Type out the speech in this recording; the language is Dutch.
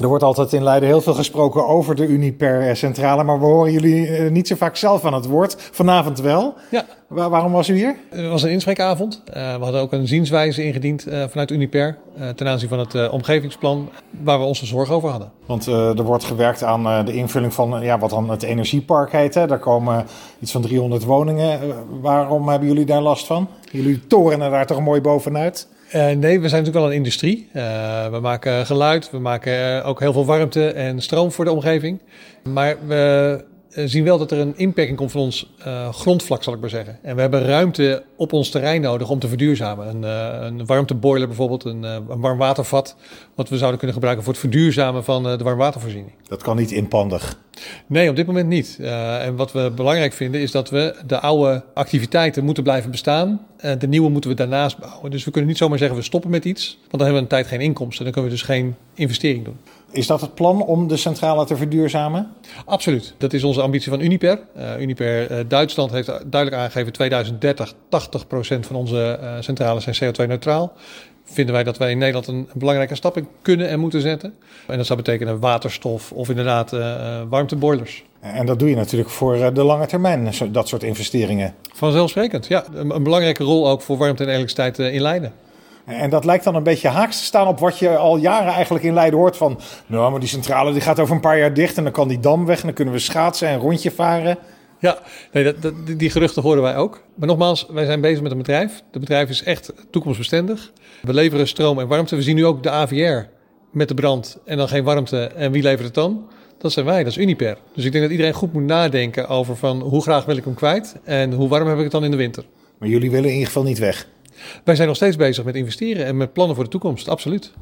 Er wordt altijd in Leiden heel veel gesproken over de Uniper-centrale, maar we horen jullie eh, niet zo vaak zelf aan het woord. Vanavond wel. Ja. Waar, waarom was u hier? Het was een inspreekavond. Uh, we hadden ook een zienswijze ingediend uh, vanuit Uniper uh, ten aanzien van het omgevingsplan waar we onze zorg over hadden. Want er wordt gewerkt aan de invulling van ja, wat dan het energiepark heet. Hè. Daar komen iets van 300 woningen. waarom hebben jullie daar last van? Jullie torenen daar toch mooi bovenuit? Uh, nee, we zijn natuurlijk wel een industrie. Uh, we maken geluid, we maken ook heel veel warmte en stroom voor de omgeving. Maar we zien wel dat er een inperking komt van ons grondvlak, zal ik maar zeggen. En we hebben ruimte op ons terrein nodig om te verduurzamen. Een, een warmteboiler bijvoorbeeld, een, een warmwatervat, wat we zouden kunnen gebruiken voor het verduurzamen van de warmwatervoorziening. Dat kan niet inpandig. Nee, op dit moment niet. En wat we belangrijk vinden is dat we de oude activiteiten moeten blijven bestaan. En de nieuwe moeten we daarnaast bouwen. Dus we kunnen niet zomaar zeggen we stoppen met iets, want dan hebben we een tijd geen inkomsten. Dan kunnen we dus geen investering doen. Is dat het plan om de centrale te verduurzamen? Absoluut. Dat is onze ambitie van Uniper. Uh, Uniper uh, Duitsland heeft duidelijk aangegeven 2030 80% van onze centrales zijn CO2-neutraal vinden wij dat wij in Nederland een, belangrijke stap in kunnen en moeten zetten. En dat zou betekenen waterstof of inderdaad warmteboilers. En dat doe je natuurlijk voor de lange termijn, dat soort investeringen. Vanzelfsprekend, ja. Een, een belangrijke rol ook voor warmte en elektriciteit in Leiden. En dat lijkt dan een beetje haaks te staan op wat je al jaren eigenlijk in Leiden hoort van... nou, maar die centrale die gaat over een paar jaar dicht en dan kan die dam weg en dan kunnen we schaatsen en rondje varen. Ja, nee, dat, dat, die geruchten horen wij ook. Maar nogmaals, wij zijn bezig met een bedrijf. Het bedrijf is echt toekomstbestendig. We leveren stroom en warmte. We zien nu ook de AVR met de brand en dan geen warmte. En wie levert het dan? Dat zijn wij, dat is Uniper. Dus ik denk dat iedereen goed moet nadenken over van hoe graag wil ik hem kwijt en hoe warm heb ik het dan in de winter. Maar jullie willen in ieder geval niet weg? Wij zijn nog steeds bezig met investeren en met plannen voor de toekomst, absoluut.